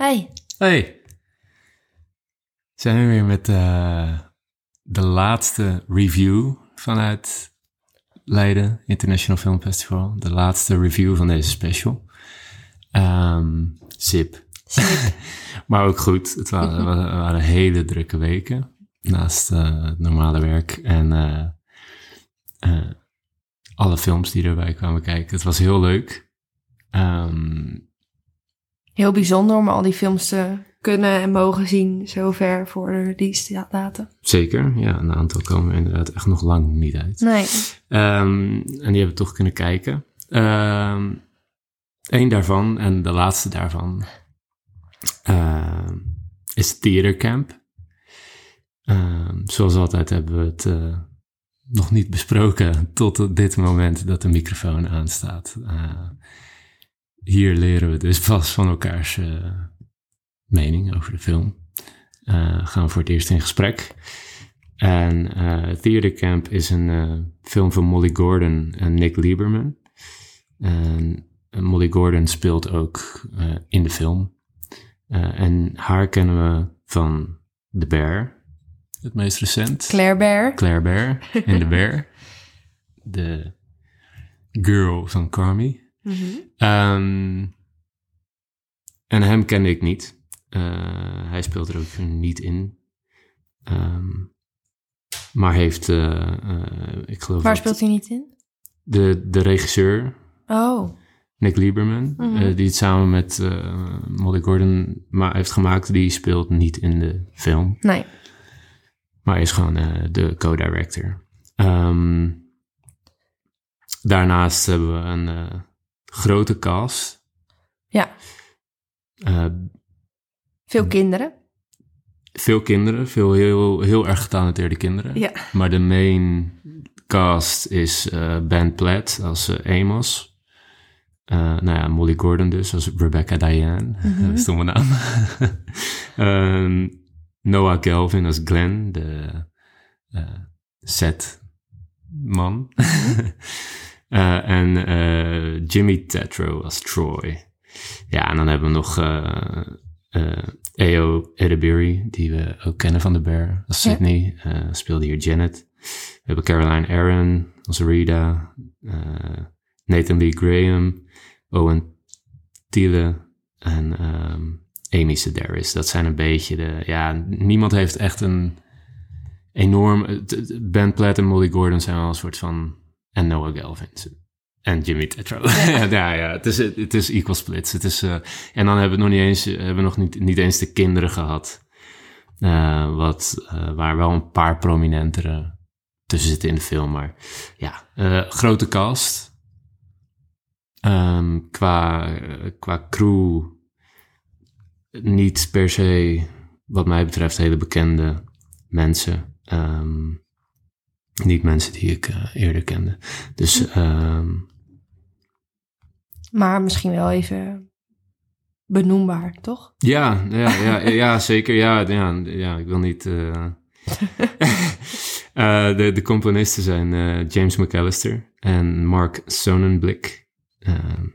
Hey. Hey. Zijn we weer met uh, de laatste review vanuit Leiden International Film Festival. De laatste review van deze special. Um, zip. Zip. maar ook goed. Het waren, waren hele drukke weken. Naast uh, het normale werk en uh, alle films die erbij kwamen kijken. Het was heel leuk. Um, Heel bijzonder om al die films te kunnen en mogen zien zover voor de release datum. Zeker, ja. Een aantal komen inderdaad echt nog lang niet uit. Nee. Um, en die hebben toch kunnen kijken. Um, Eén daarvan, en de laatste daarvan, uh, is Theater Camp. Zoals altijd hebben we het uh, nog niet besproken tot dit moment dat de microfoon aanstaat. Hier leren we dus pas van elkaars uh, mening over de film. Uh, gaan we voor het eerst in gesprek. En uh, Theater Camp is een film van Molly Gordon en Nick Lieberman. En Molly Gordon speelt ook in de film. en haar kennen we van The Bear, het meest recent. Claire Bear. Claire Bear in The Bear. De girl van Carmi. Mm -hmm. um, en hem kende ik niet. Uh, hij speelt er ook niet in. Um, maar heeft, uh, uh, ik geloof. Waar speelt hij niet in? De, de regisseur. Oh. Nick Lieberman, mm -hmm. die het samen met Molly Gordon maar heeft gemaakt, die speelt niet in de film. Nee. Maar is gewoon de co-director. Um, daarnaast hebben we een grote cast. Ja. Uh, veel kinderen. Veel kinderen, veel heel, heel erg getalenteerde kinderen. Ja. Maar de main cast is uh, Ben Platt als uh, Amos. nou ja, Molly Gordon dus als Rebecca Diane. Mhm. Mm -hmm. Stomme naam. um, Noah Kelvin als Glenn, de set man. Uh, en uh, Jimmy Tetro als Troy. Ja, en dan hebben we nog uh, Eo Edebiri, die we ook kennen van The Bear, als Sydney. Ja. speelde hier Janet. We hebben Caroline Aaron als Rita. Nathan Lee Graham. Owen Thiele. En um, Amy Sedaris. Dat zijn een beetje de... Ja, niemand heeft echt een enorm... Ben Platt en Molly Gordon zijn wel een soort van en Noah Galvin. En Jimmy Tetro. Ja, ja, ja, het is, het is equal splits. Het is, uh, en dan hebben we nog niet eens, hebben we nog niet, niet eens de kinderen gehad. Uh, wat, uh, waar wel een paar prominentere tussen zitten in de film. Maar ja, grote cast. Um, qua, qua crew niet per se, wat mij betreft, hele bekende mensen. Um, niet mensen die ik uh, eerder kende. Dus. Um... Maar misschien wel even benoembaar, toch? Ja, ja, ja, ja zeker. Ja, ja, ja, ik wil niet. Uh... uh, de, de componisten zijn James McAllister en Mark Sonnenblik. Ehm,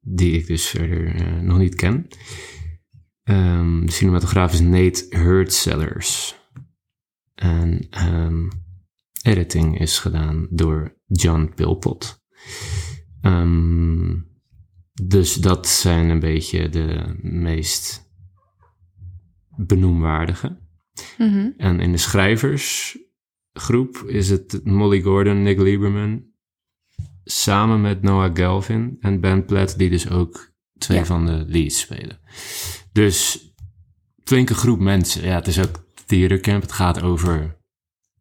die ik dus verder nog niet ken. Um, de cinematograaf is Nate Hurtsellers. En um, editing is gedaan door John Pilpot. Um, dus dat zijn een beetje de meest benoemwaardige. Mm -hmm. En in de schrijversgroep is het Molly Gordon, Nick Lieberman, samen met Noah Galvin en Ben Platt, die dus ook twee Ja. van de leads spelen. Dus flinke groep mensen. Ja, het is ook theatercamp. Het gaat over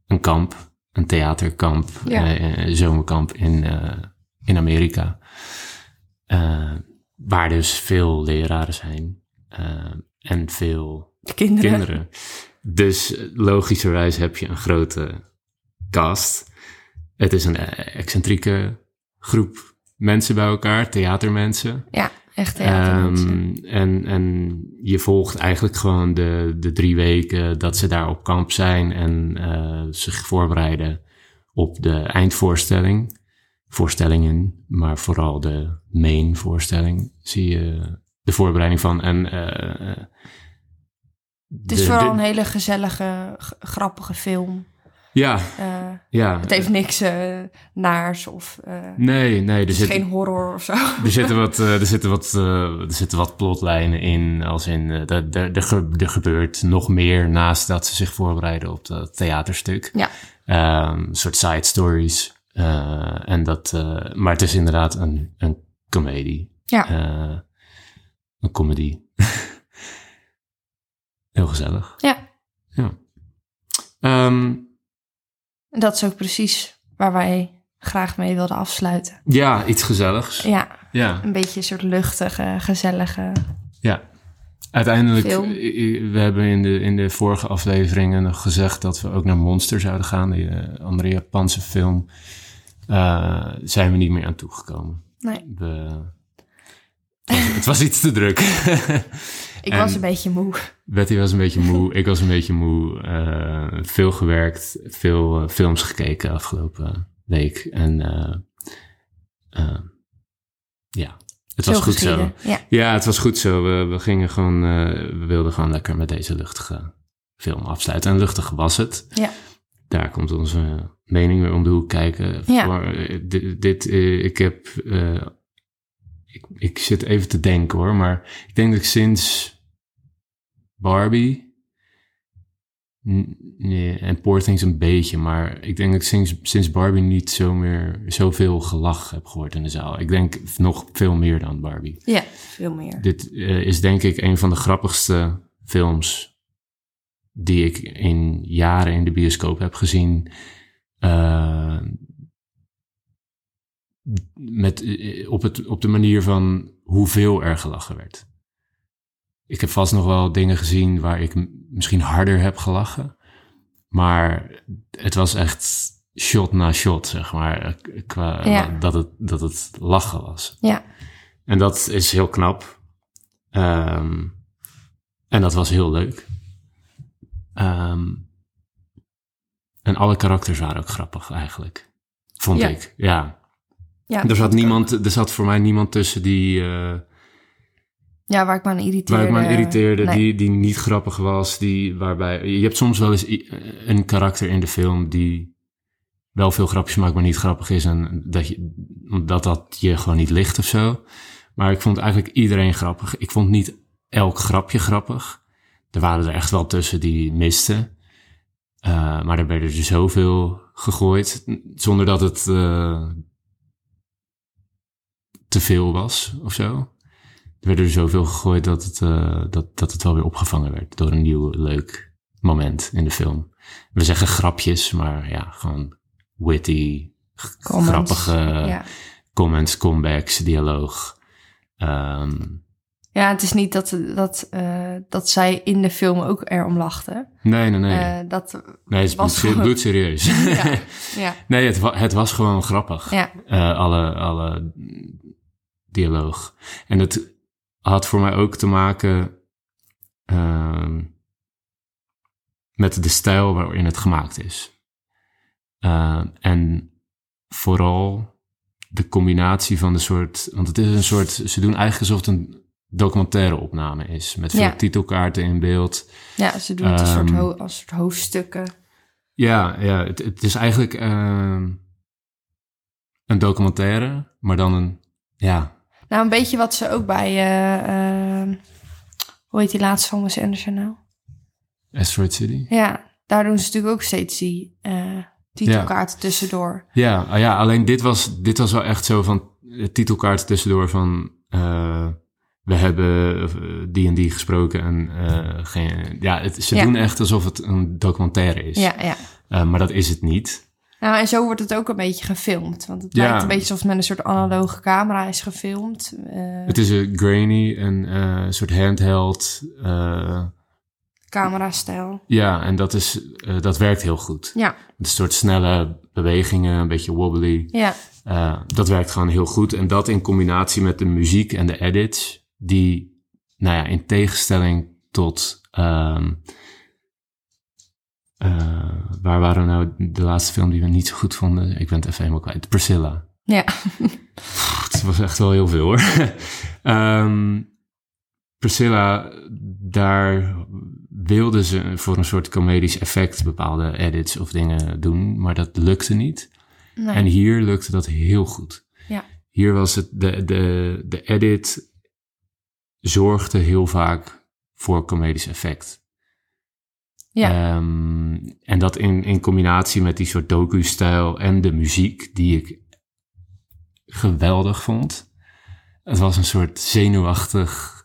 een kamp, een theaterkamp, Ja. eh, eh, zomerkamp in, eh, in Amerika. Waar dus veel leraren zijn en veel Kinderen. kinderen. Dus logischerwijs heb je een grote cast. Het is een excentrieke groep mensen bij elkaar, theatermensen. Ja, echt theatermensen. Ehm, en, en je volgt eigenlijk gewoon de, de drie weken dat ze daar op kamp zijn en eh, zich voorbereiden op de eindvoorstelling. Voorstellingen, maar vooral de main voorstelling zie je de voorbereiding van. En, eh, eh, Het is de- vooral de- een hele gezellige, grappige film. Ja, Eh, ja. het heeft niks eh, naars of eh, Nee, nee, er, het is zit, geen horror of zo. er zitten wat, er zitten wat, er zitten wat plotlijnen in. Als in, er, ge- gebeurt nog meer naast dat ze zich voorbereiden op dat theaterstuk. Ja. Een soort side stories. En dat, maar het is inderdaad een, een comedie. Ja. Een comedy. Heel gezellig. Ja. Ja. Ehm, En dat is ook precies waar wij graag mee wilden afsluiten. ja, iets gezelligs. Ja, Ja. een beetje een soort luchtige, gezellige. Ja. Uiteindelijk, Film. we hebben in de, in de vorige afleveringen nog gezegd dat we ook naar Monster zouden gaan, die eh, andere Japanse film. Eh, zijn we niet meer aan toegekomen. Nee, We, het, was, het was iets te druk. ik En- was een beetje moe. Betty was een beetje moe, ik was een beetje moe. eh, veel gewerkt, veel eh, films gekeken afgelopen week. En eh, ja, het was goed zo. Ja, Ja, het was goed zo. We, we gingen gewoon, we wilden gewoon lekker met deze luchtige film afsluiten. En luchtig was het. Ja. Daar komt onze mening weer om de hoek kijken. Ja. Voor, dit, dit, ik heb, ik, ik zit even te denken hoor, maar ik denk dat ik sinds Barbie, nee, en Poor Things een beetje, maar ik denk dat ik sinds, sinds Barbie niet zo meer, zoveel gelach heb gehoord in de zaal. Ik denk nog veel meer dan Barbie. ja veel meer. Dit eh, is denk ik een van de grappigste films die ik in jaren in de bioscoop heb gezien. Eh, met, eh, op, het, op de manier van hoeveel er gelachen werd. Ik heb vast nog wel dingen gezien waar ik misschien harder heb gelachen. Maar het was echt shot na shot, zeg maar. eh, Qua, Ja. dat, het, dat het lachen was. Ja, En dat is heel knap. Ehm, en dat was heel leuk. Ehm, en alle karakters waren ook grappig eigenlijk. Vond Ja. ik. Ja. ja, Er zat, niemand, er zat voor mij niemand tussen die, eh, ja waar ik me aan irriteerde. waar ik me aan irriteerde, Nee. die, die niet grappig was. Die, waarbij, je hebt soms wel eens een karakter in de film die wel veel grapjes maakt, maar niet grappig is. En dat, je, dat dat je gewoon niet ligt of zo. Maar ik vond eigenlijk iedereen grappig. Ik vond niet elk grapje grappig. Er waren er echt wel tussen die misten. Eh, maar er werden er zoveel gegooid, zonder dat het eh, te veel was of zo. Er werden er zoveel gegooid dat het, eh, dat, dat het wel weer opgevangen werd door een nieuw leuk moment in de film. We zeggen grapjes, maar ja, gewoon witty, Comments, grappige Ja. comments, comebacks, dialoog. Ehm, ja, het is niet dat, dat, eh, dat zij in de film ook erom lachten. nee, nee, nee. Eh, dat, nee, het is was bloed, gewoon- bloedserieus. ja, ja, nee, het, wa- het was gewoon grappig. ja, alle, alle dialoog. En het had voor mij ook te maken ehm, met de stijl waarin het gemaakt is. Eh, en vooral de combinatie van de soort. Want het is een soort. Ze doen eigenlijk alsof het een documentaire opname is. Met veel Ja. titelkaarten in beeld. ja, ze doen het een soort, Ehm, als soort hoofdstukken. Ja, ja het, het is eigenlijk ehm, een documentaire, maar dan een. Ja, Nou, een beetje wat ze ook bij... eh, eh, hoe heet die laatste van Wes Anderson nou? Asteroid City. Ja, daar doen ze natuurlijk ook steeds die eh, titelkaarten tussendoor. Ja, ah ja, alleen dit was, dit was wel echt zo van titelkaart tussendoor van we hebben die en die gesproken en geen, ja, het, ze Ja. doen echt alsof het een documentaire is. Ja, ja. Maar dat is het niet. Nou, en zo wordt het ook een beetje gefilmd. Want het Ja. lijkt een beetje alsof het met een soort analoge camera is gefilmd. Eh, Het is een grainy, een eh, soort handheld. eh, Camera-stijl. ja, en dat, is, dat werkt heel goed. Ja, een soort snelle bewegingen, een beetje wobbly. ja, dat werkt gewoon heel goed. En dat in combinatie met de muziek en de edits, die, nou ja, in tegenstelling tot. ehm, eh, waar waren nou de laatste film die we niet zo goed vonden? Ik ben het even helemaal kwijt. Priscilla. ja. Pff, Het was echt wel heel veel hoor. Ehm, Priscilla, daar wilden ze voor een soort comedisch effect bepaalde edits of dingen doen, maar dat lukte niet. Nee. En hier lukte dat heel goed. Ja. Hier was het, de, de, de edit zorgde heel vaak voor comedisch effect. Ja. Ehm, en dat in, in combinatie met die soort docu-stijl en de muziek, die ik geweldig vond. Het was een soort zenuwachtig,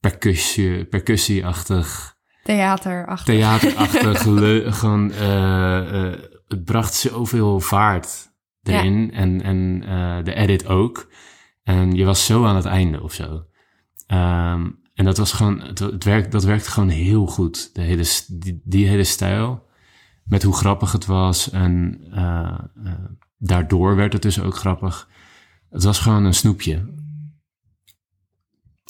percussie, percussieachtig, Theaterachtig. theaterachtig, le- gewoon, eh, eh, het bracht zoveel vaart erin en, en eh, de edit ook. En je was zo aan het einde of zo. Ehm, en dat was gewoon, het, het werkt, dat werkte gewoon heel goed. De hele, die, die hele stijl. Met hoe grappig het was. En eh, eh, daardoor werd het dus ook grappig. Het was gewoon een snoepje.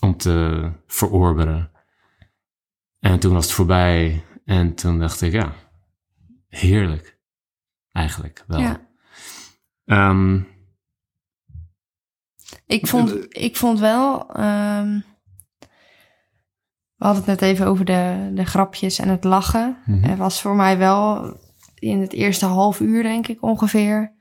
Om te verorberen. En toen was het voorbij. En toen dacht ik, ja, heerlijk. Eigenlijk wel. Ja. Ehm, Ik vond, ik vond wel. ehm, we hadden het net even over de, de grapjes en het lachen. Mhm. Het was voor mij wel in het eerste half uur, denk ik ongeveer.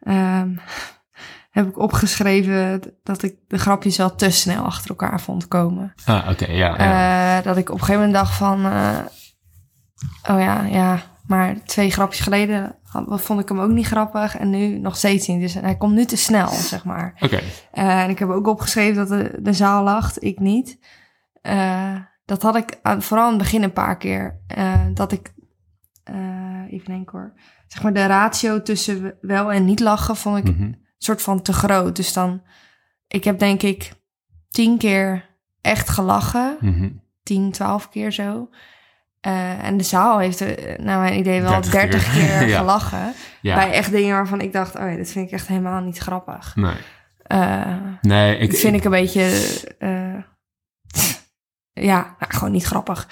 ehm, heb ik opgeschreven dat ik de grapjes wel te snel achter elkaar vond komen. ah, oké, ja. ja. Eh, dat ik op een gegeven moment dacht van... eh, oh ja, ja, maar twee grapjes geleden vond ik hem ook niet grappig. En nu nog steeds niet. Dus hij komt nu te snel, zeg maar. Oké, Eh, en ik heb ook opgeschreven dat de, de zaal lacht, ik niet. Eh, dat had ik aan, vooral aan het begin een paar keer. eh, dat ik, eh, even denken hoor. Zeg maar de ratio tussen wel en niet lachen vond ik mhm. een soort van te groot. Dus dan, ik heb denk ik tien keer echt gelachen. Mhm. 10, 12 keer zo. En de zaal heeft, naar mijn idee, wel 30 30, keer. keer, Ja. gelachen. Ja, Bij echt dingen waarvan ik dacht, oh ja, dit vind ik echt helemaal niet grappig. nee. Nee, ik, dat vind ik een beetje, ja, nou, gewoon niet grappig.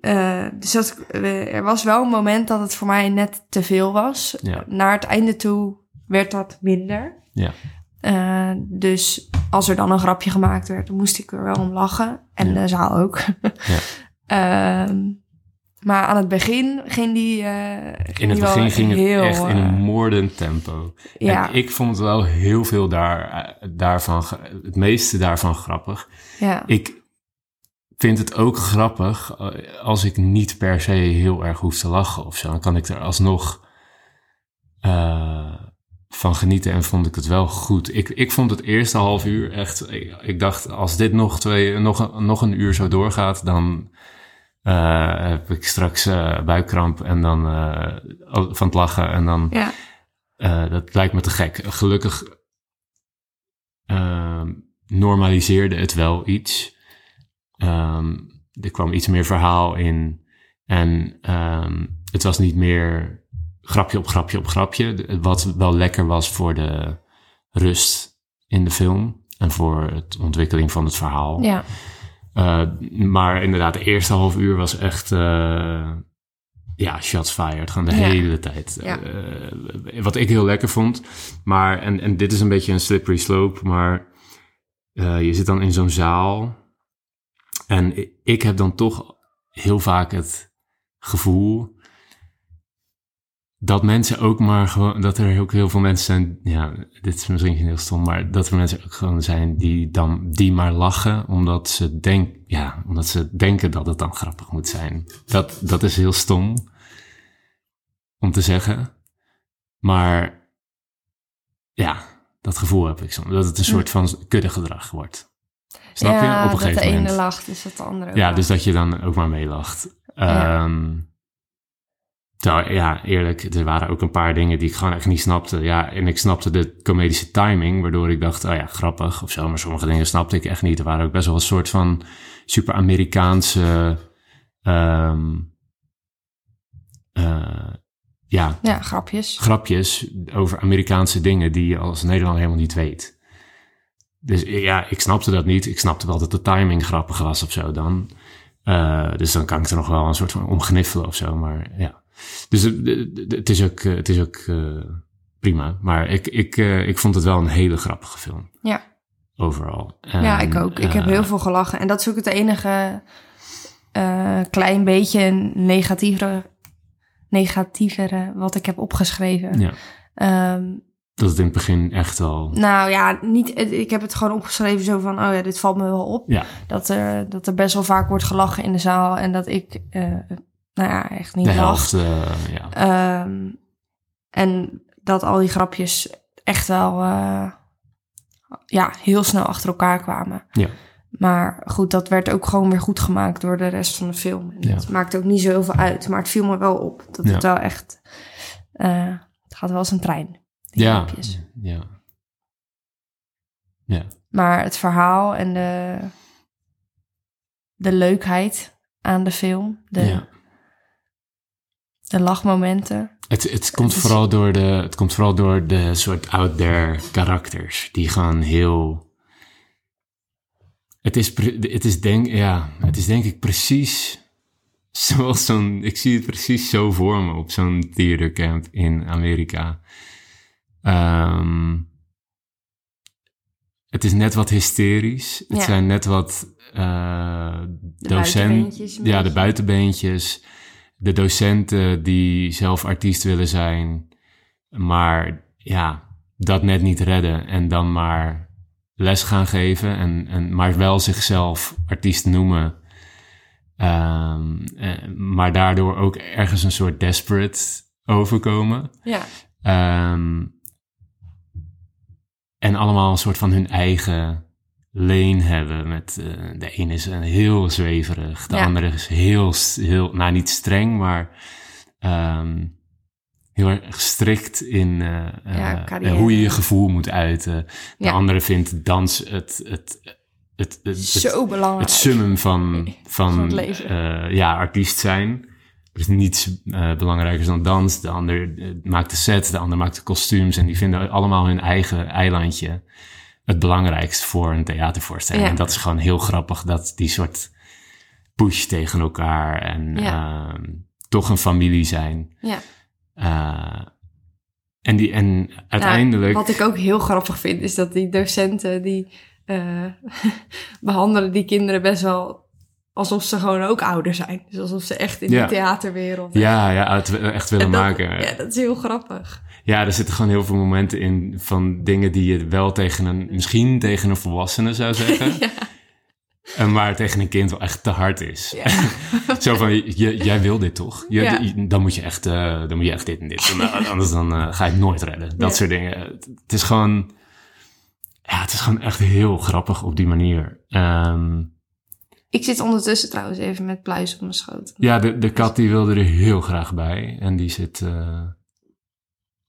Eh, dus dat, eh, er was wel een moment dat het voor mij net te veel was. Ja. Naar het einde toe werd dat minder. Ja. Eh, dus als er dan een grapje gemaakt werd, dan moest ik er wel om lachen. En Ja. de zaal ook. Ja. Ehm, maar aan het begin ging die. ging In het begin ging het heel, echt in een moordend tempo. ja, En ik vond wel heel veel daar, daarvan, het meeste daarvan grappig. ja, Ik vind het ook grappig eh, als ik niet per se heel erg hoef te lachen of zo. Dan kan ik er alsnog eh, van genieten en vond ik het wel goed. Ik, ik vond het eerste half uur echt... Ik, ik dacht, als dit nog, twee, nog, een- nog een uur zo doorgaat, dan eh, heb ik straks eh, buikkramp en dan van het lachen en dan... ja, dat lijkt me te gek. Gelukkig normaliseerde het wel iets. Ehm, er kwam iets meer verhaal in. En ehm, het was niet meer grapje op grapje op grapje. Wat wel lekker was voor de rust in de film. En voor het ontwikkeling van het verhaal. ja, Eh, maar inderdaad, de eerste half uur was echt. eh, ja, shots fired. Gewoon de Ja. hele tijd. Ja. Eh, wat ik heel lekker vond. Maar, en, en dit is een beetje een slippery slope. Maar je zit dan in zo'n zaal. En ik heb dan toch heel vaak het gevoel. Dat mensen ook maar gewoon, dat er ook heel veel mensen zijn, ja, dit is misschien heel stom, maar dat er mensen ook gewoon zijn die dan, die maar lachen, omdat ze denk, ja, omdat ze denken dat het dan grappig moet zijn. Dat, dat is heel stom om te zeggen. Maar ja, dat gevoel heb ik soms, dat het een soort van kuddegedrag wordt. Snap ja, je? Op een dat gegeven de ene moment. lacht, dus dat de andere Ja, lacht. dus dat je dan ook maar meelacht. Ja. Ehm, Terwijl, ja, eerlijk, er waren ook een paar dingen die ik gewoon echt niet snapte. Ja, en ik snapte de comedische timing, waardoor ik dacht, oh ja, grappig of zo. Maar sommige dingen snapte ik echt niet. Er waren ook best wel een soort van super Amerikaanse, ehm, eh, ja, Ja, grapjes. grapjes over Amerikaanse dingen die je als Nederlander helemaal niet weet. Dus ja, ik snapte dat niet. Ik snapte wel dat de timing grappig was of zo dan. Eh, dus dan kan ik er nog wel een soort van omgniffelen of zo. Maar ja. Dus het- is ook, het is ook eh, prima. Maar ik, ik, eh, ik vond het wel een hele grappige film. Ja. overal. ja, ik ook. Ik heb heel veel gelachen. En dat is ook het enige klein beetje negatievere, negatievere wat ik heb opgeschreven. Ja, Ehm, dat het in het begin echt wel... nou ja, niet, ik heb het gewoon opgeschreven zo van... oh ja, dit valt me wel op. Ja, Dat er, dat er best wel vaak wordt gelachen in de zaal. En dat ik, eh, nou ja, echt niet de helft, eh, ja. Ehm, en dat al die grapjes echt wel eh, ja, heel snel achter elkaar kwamen. Ja. Maar goed, dat werd ook gewoon weer goed gemaakt door de rest van de film. En Ja. Het maakt ook niet zo heel veel uit, maar het viel me wel op. Dat Ja. het wel echt... eh, het gaat wel als een trein, die Ja, grapjes. ja. Ja, Maar het verhaal en de, de leukheid aan de film, de, ja. de lachmomenten. Het, het, komt Het is- vooral door de, het komt vooral door de soort out there karakters. Die gaan heel... Het is, het is, denk, ja, het is denk ik precies zoals zo'n... Ik zie het precies zo voor me op zo'n theatercamp in Amerika. Ehm, het is net wat hysterisch. Het zijn net wat eh docenten... Ja, de buitenbeentjes. De docenten die zelf artiest willen zijn. Maar ja, dat net niet redden. En dan maar les gaan geven. En, en, maar wel zichzelf artiest noemen. Ehm, eh, maar daardoor ook ergens een soort desperate overkomen. Ja, Ehm, en allemaal een soort van hun eigen leen hebben. Met, eh, de ene is een heel zweverig, de Ja. andere is heel, heel, nou niet streng, maar ehm, heel erg strikt in eh, Ja, eh, hoe je je gevoel moet uiten. De Ja. andere vindt dans het, het, het, het, het, belangrijk. het summum van, van, ja, artiest zijn. Er is niets eh, belangrijkers dan dans. De ander eh, maakt de set, de ander maakt de kostuums. En die vinden allemaal hun eigen eilandje het belangrijkst voor een theatervoorstelling. Ja. En dat is gewoon heel grappig, dat die soort push tegen elkaar en Ja. ehm, toch een familie zijn. Ja. Eh, en, die, en uiteindelijk... Nou, wat ik ook heel grappig vind, is dat die docenten die eh, behandelen die kinderen best wel alsof ze gewoon ook ouder zijn. Dus alsof ze echt in Ja. die theaterwereld. ja, ja, het echt willen En dat- maken. Ja, dat is heel grappig. Ja, er zitten gewoon heel veel momenten in van dingen die je wel tegen een, misschien tegen een volwassene zou zeggen. Ja. En maar tegen een kind wel echt te hard is. Ja. Zo van, je, jij wil dit toch? Je, Ja. Dan, moet je echt, eh, dan moet je echt dit en dit. doen. Nou, anders dan eh, ga je het nooit redden. Dat soort dingen. Het, is gewoon... Ja, het is gewoon echt heel grappig op die manier. Ehm, Ik zit ondertussen trouwens even met pluis op mijn schoot. ja, de, de kat die wilde er heel graag bij. En die zit... eh,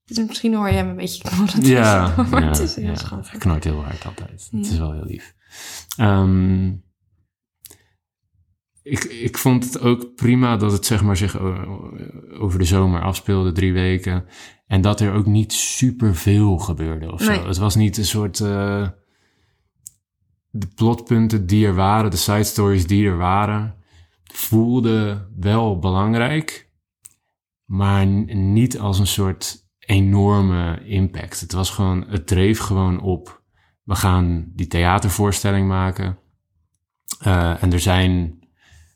Dus misschien hoor je hem een beetje knorren. Ja, maar ja, het is heel ja. schattig. Hij knort heel hard altijd. Het is wel heel lief. Ehm, ik, ik vond het ook prima dat het zeg maar zich over de zomer afspeelde, drie weken. En dat er ook niet super veel gebeurde of zo. Nee. Het was niet een soort... eh, de plotpunten die er waren, de side stories die er waren, voelden wel belangrijk, maar niet als een soort enorme impact. Het was gewoon, het dreef gewoon op. We gaan die theatervoorstelling maken. Eh, en er zijn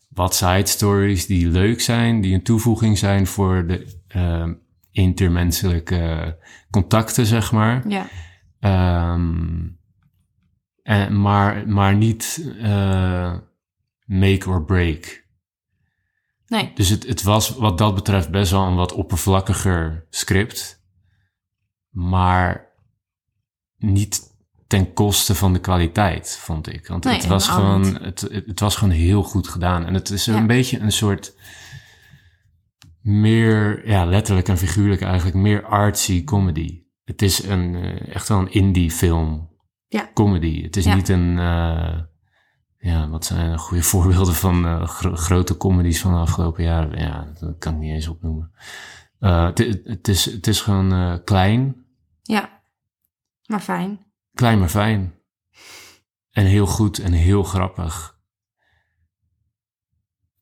wat side stories die leuk zijn, die een toevoeging zijn voor de eh, intermenselijke contacten, zeg maar. Ja, Ehm, en, maar, maar niet eh, make or break. nee. Dus het, het was wat dat betreft best wel een wat oppervlakkiger script. Maar niet ten koste van de kwaliteit, vond ik. Want Nee, het, was gewoon, het, het, was gewoon heel goed gedaan. En het is Ja. een beetje een soort meer, ja, letterlijk en figuurlijk eigenlijk, meer artsy comedy. Het is een, eh, echt wel een indie film Ja. comedy. Het is Ja. niet een, eh, ja, wat zijn goede voorbeelden van eh, gro- grote comedies van de afgelopen jaren? Ja, dat kan ik niet eens opnoemen. Eh, het, is, het is gewoon klein, Ja, maar fijn. klein maar fijn. En heel goed en heel grappig.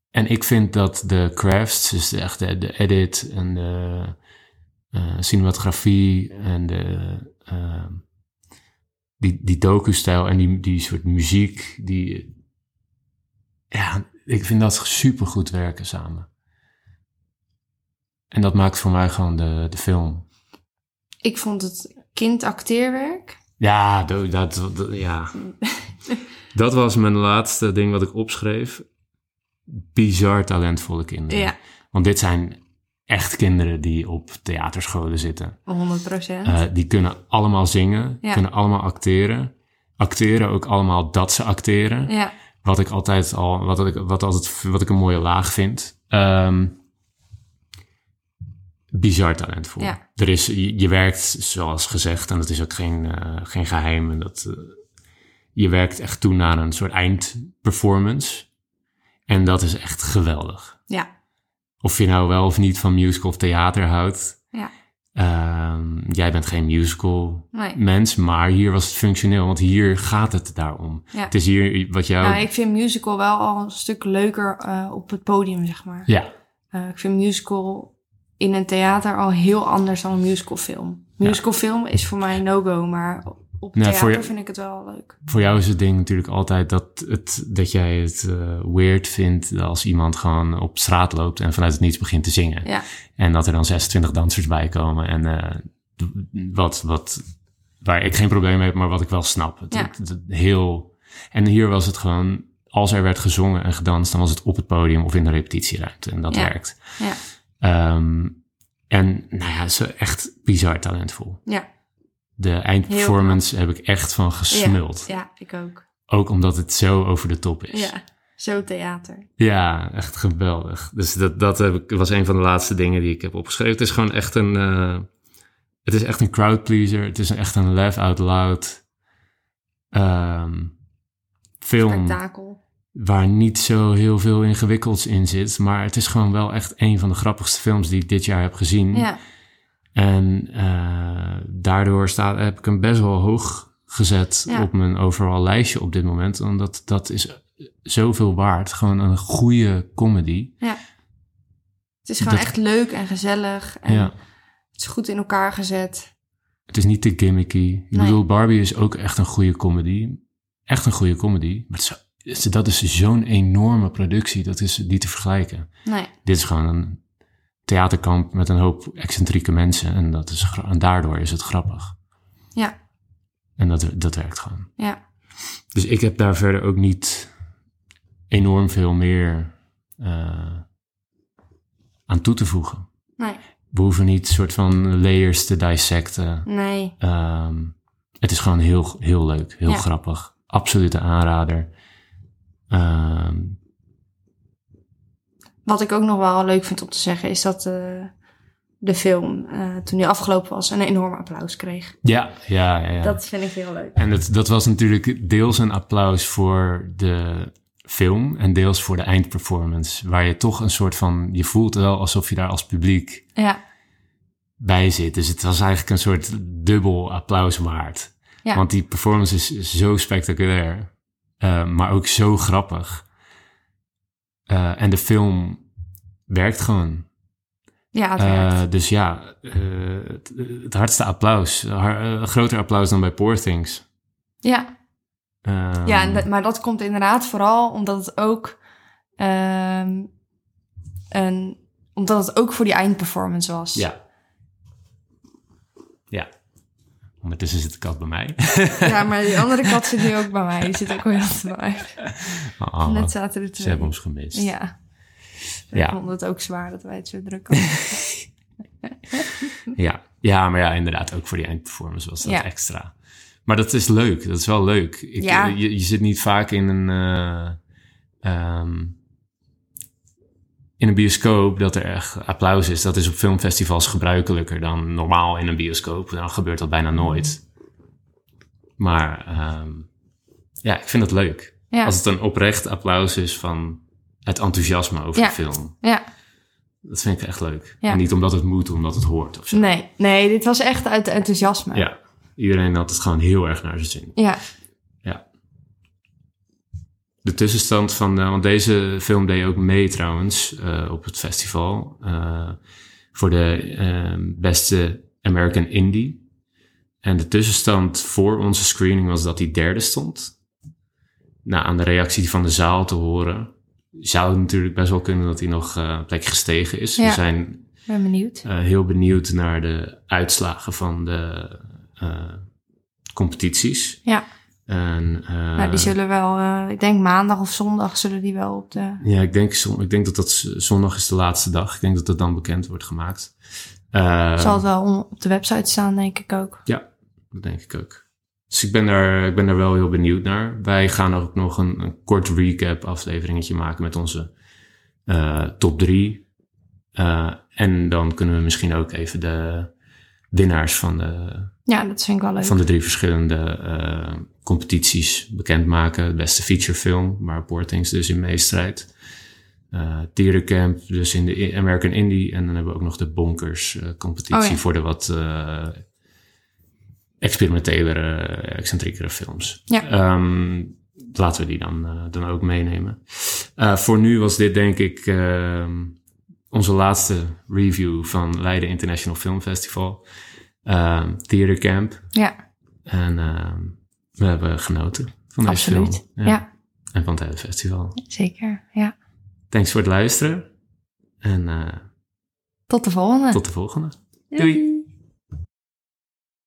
En ik vind dat de crafts, dus de, echt de, de edit en de cinematografie en de, die, die docu-stijl en die, die soort muziek, die, ja, ik vind dat super goed werken samen. En dat maakt voor mij gewoon de, de film. Ik vond het kindacteerwerk. Ja, dat, dat, dat- ja. dat was mijn laatste ding wat ik opschreef. Bizar talentvolle kinderen. Ja, Want dit zijn echt kinderen die op theaterscholen zitten. 100 procent. Eh, die kunnen allemaal zingen, Ja. kunnen allemaal acteren. Acteren ook allemaal dat ze acteren. ja, Wat ik altijd al, wat ik, wat altijd, wat ik een mooie laag vind. Ehm, bizar talentvol. Ja. Er is, je, je werkt, zoals gezegd, en dat is ook geen, eh, geen geheim. En dat, eh, je werkt echt toe naar een soort eindperformance. En dat is echt geweldig. ja, Of je nou wel of niet van musical of theater houdt. ja. Ehm, jij bent geen musical Nee. mens, maar hier was het functioneel, want hier gaat het daarom. Ja. Het is hier wat jou... Nou, ik vind musical wel al een stuk leuker eh, op het podium, zeg maar. Ja, Eh, ik vind musical in een theater al heel anders dan een musicalfilm. Musicalfilm is voor mij een no-go, maar op Nee, theater voor je- vind ik het wel leuk. voor jou is het ding natuurlijk altijd dat, het, dat jij het eh, weird vindt als iemand gewoon op straat loopt en vanuit het niets begint te zingen. Ja, En dat er dan 26 dansers bij komen en eh, wat, wat, waar ik geen probleem mee heb, maar wat ik wel snap. Het, Ja. het- het- heel, en hier was het gewoon, als er werd gezongen en gedanst, dan was het op het podium of in de repetitieruimte en dat Ja. werkt. ja, Ehm, en nou ja, ze echt bizar talentvol. ja. De eindperformance heb ik echt van gesmuld. Ja, ja, ik ook. Ook omdat het zo over de top is. Ja, zo theater. Ja, echt geweldig. Dus dat, dat heb ik, was een van de laatste dingen die ik heb opgeschreven. Het is gewoon echt een... eh, het is echt een crowd pleaser. Het is een, echt een laugh out loud ehm, film Spektakel. waar niet zo heel veel ingewikkelds in zit. Maar het is gewoon wel echt een van de grappigste films die ik dit jaar heb gezien. Ja, En eh, daardoor staat, heb ik hem best wel hoog gezet Ja. op mijn overal lijstje op dit moment. Omdat dat is zoveel waard. Gewoon een goede comedy. ja. Het is gewoon Dat- echt leuk en gezellig. En Ja. Het is goed in elkaar gezet. Het is niet te gimmicky. Ik Nee. bedoel, Barbie is ook echt een goede comedy. Echt een goede comedy. Maar is, dat is zo'n enorme productie. Dat is niet te vergelijken. Nee, Dit is gewoon een theaterkamp met een hoop excentrieke mensen. En, dat is, en daardoor is het grappig. ja, En dat, dat werkt gewoon. ja. Dus ik heb daar verder ook niet enorm veel meer eh, aan toe te voegen. Nee, We hoeven niet soort van layers te dissecten. nee. Ehm, het is gewoon heel, heel leuk, heel Ja. grappig. Absolute aanrader. Ehm, Wat ik ook nog wel leuk vind om te zeggen is dat eh, de film, eh, toen die afgelopen was, een enorm applaus kreeg. ja, ja, ja. ja. Dat vind ik heel leuk. En het, dat was natuurlijk deels een applaus voor de film en deels voor de eindperformance. Waar je toch een soort van, je voelt wel alsof je daar als publiek Ja, bij zit. Dus het was eigenlijk een soort dubbel applaus waard. Ja. Want die performance is zo spectaculair, eh, maar ook zo grappig. Eh, en de film werkt gewoon. ja het Eh, dus ja, eh, het, het hardste applaus. Har- groter applaus dan bij Poor Things. Ja, Ehm, ja dat- maar dat komt inderdaad vooral omdat het ook ehm, een, omdat het ook voor die eindperformance was. Ja. Ja. Ondertussen zit de kat bij mij. Ja, maar die andere kat zit nu ook bij mij. Die zit ook weer bij mij. Oh, Net zaten er ze hebben ons gemist. Ja. Ja. Ik vond het ook zwaar dat wij het zo druk hadden. Ja. ja, maar ja, inderdaad, ook voor die eindperformance was dat Ja. extra. Maar dat is leuk, dat is wel leuk. Ik, Ja. je, je zit niet vaak in een, eh, ehm, in een bioscoop dat er echt applaus is. Dat is op filmfestivals gebruikelijker dan normaal in een bioscoop. Dan gebeurt dat bijna nooit. Maar ehm, ja, ik vind het leuk. Ja, Als het een oprecht applaus is van het enthousiasme over Ja. de film. ja. Dat vind ik echt leuk. Ja. En niet omdat het moet, omdat het hoort of zo. Nee, nee, dit was echt uit enthousiasme. Ja, iedereen had het gewoon heel erg naar zijn zin. Ja. De tussenstand van, eh, want deze film deed ook mee trouwens eh, op het festival. eh, voor de eh, beste American Indie. En de tussenstand voor onze screening was dat hij derde stond. Nou, aan de reactie van de zaal te horen, zou het natuurlijk best wel kunnen dat hij nog een plek gestegen is. Ja. We zijn ben benieuwd. heel benieuwd naar de uitslagen van de competities. Ja. En, eh, nou, die zullen wel, eh, ik denk maandag of zondag zullen die wel op de... Ja, ik denk, ik denk dat dat zondag is de laatste dag. Ik denk dat dat dan bekend wordt gemaakt. Eh, zal het wel op de website staan, denk ik ook. Ja, dat denk ik ook. Dus ik ben daar, ik ben daar wel heel benieuwd naar. Wij gaan ook nog een, een kort recap afleveringetje maken met onze eh, top drie. Eh, en dan kunnen we misschien ook even de winnaars van de, Ja, dat vind ik wel leuk. van de drie verschillende eh, competities bekendmaken. De beste featurefilm, waar Portings dus in meestrijdt. Eh Tierenkamp, dus in de American Indie. En dan hebben we ook nog de Bonkers eh, competitie Oh ja. voor de wat eh experimentelere, excentriekere films. Ja. Ehm, laten we die dan, dan ook meenemen. Voor nu was dit denk ik ehm, onze laatste review van Leiden International Film Festival. Ehm Theater Camp. Ja, En we hebben genoten van deze absoluut. film. Ja. En van het hele festival. zeker. Ja. Thanks voor het luisteren. En eh, Tot de volgende. tot de volgende. Doei.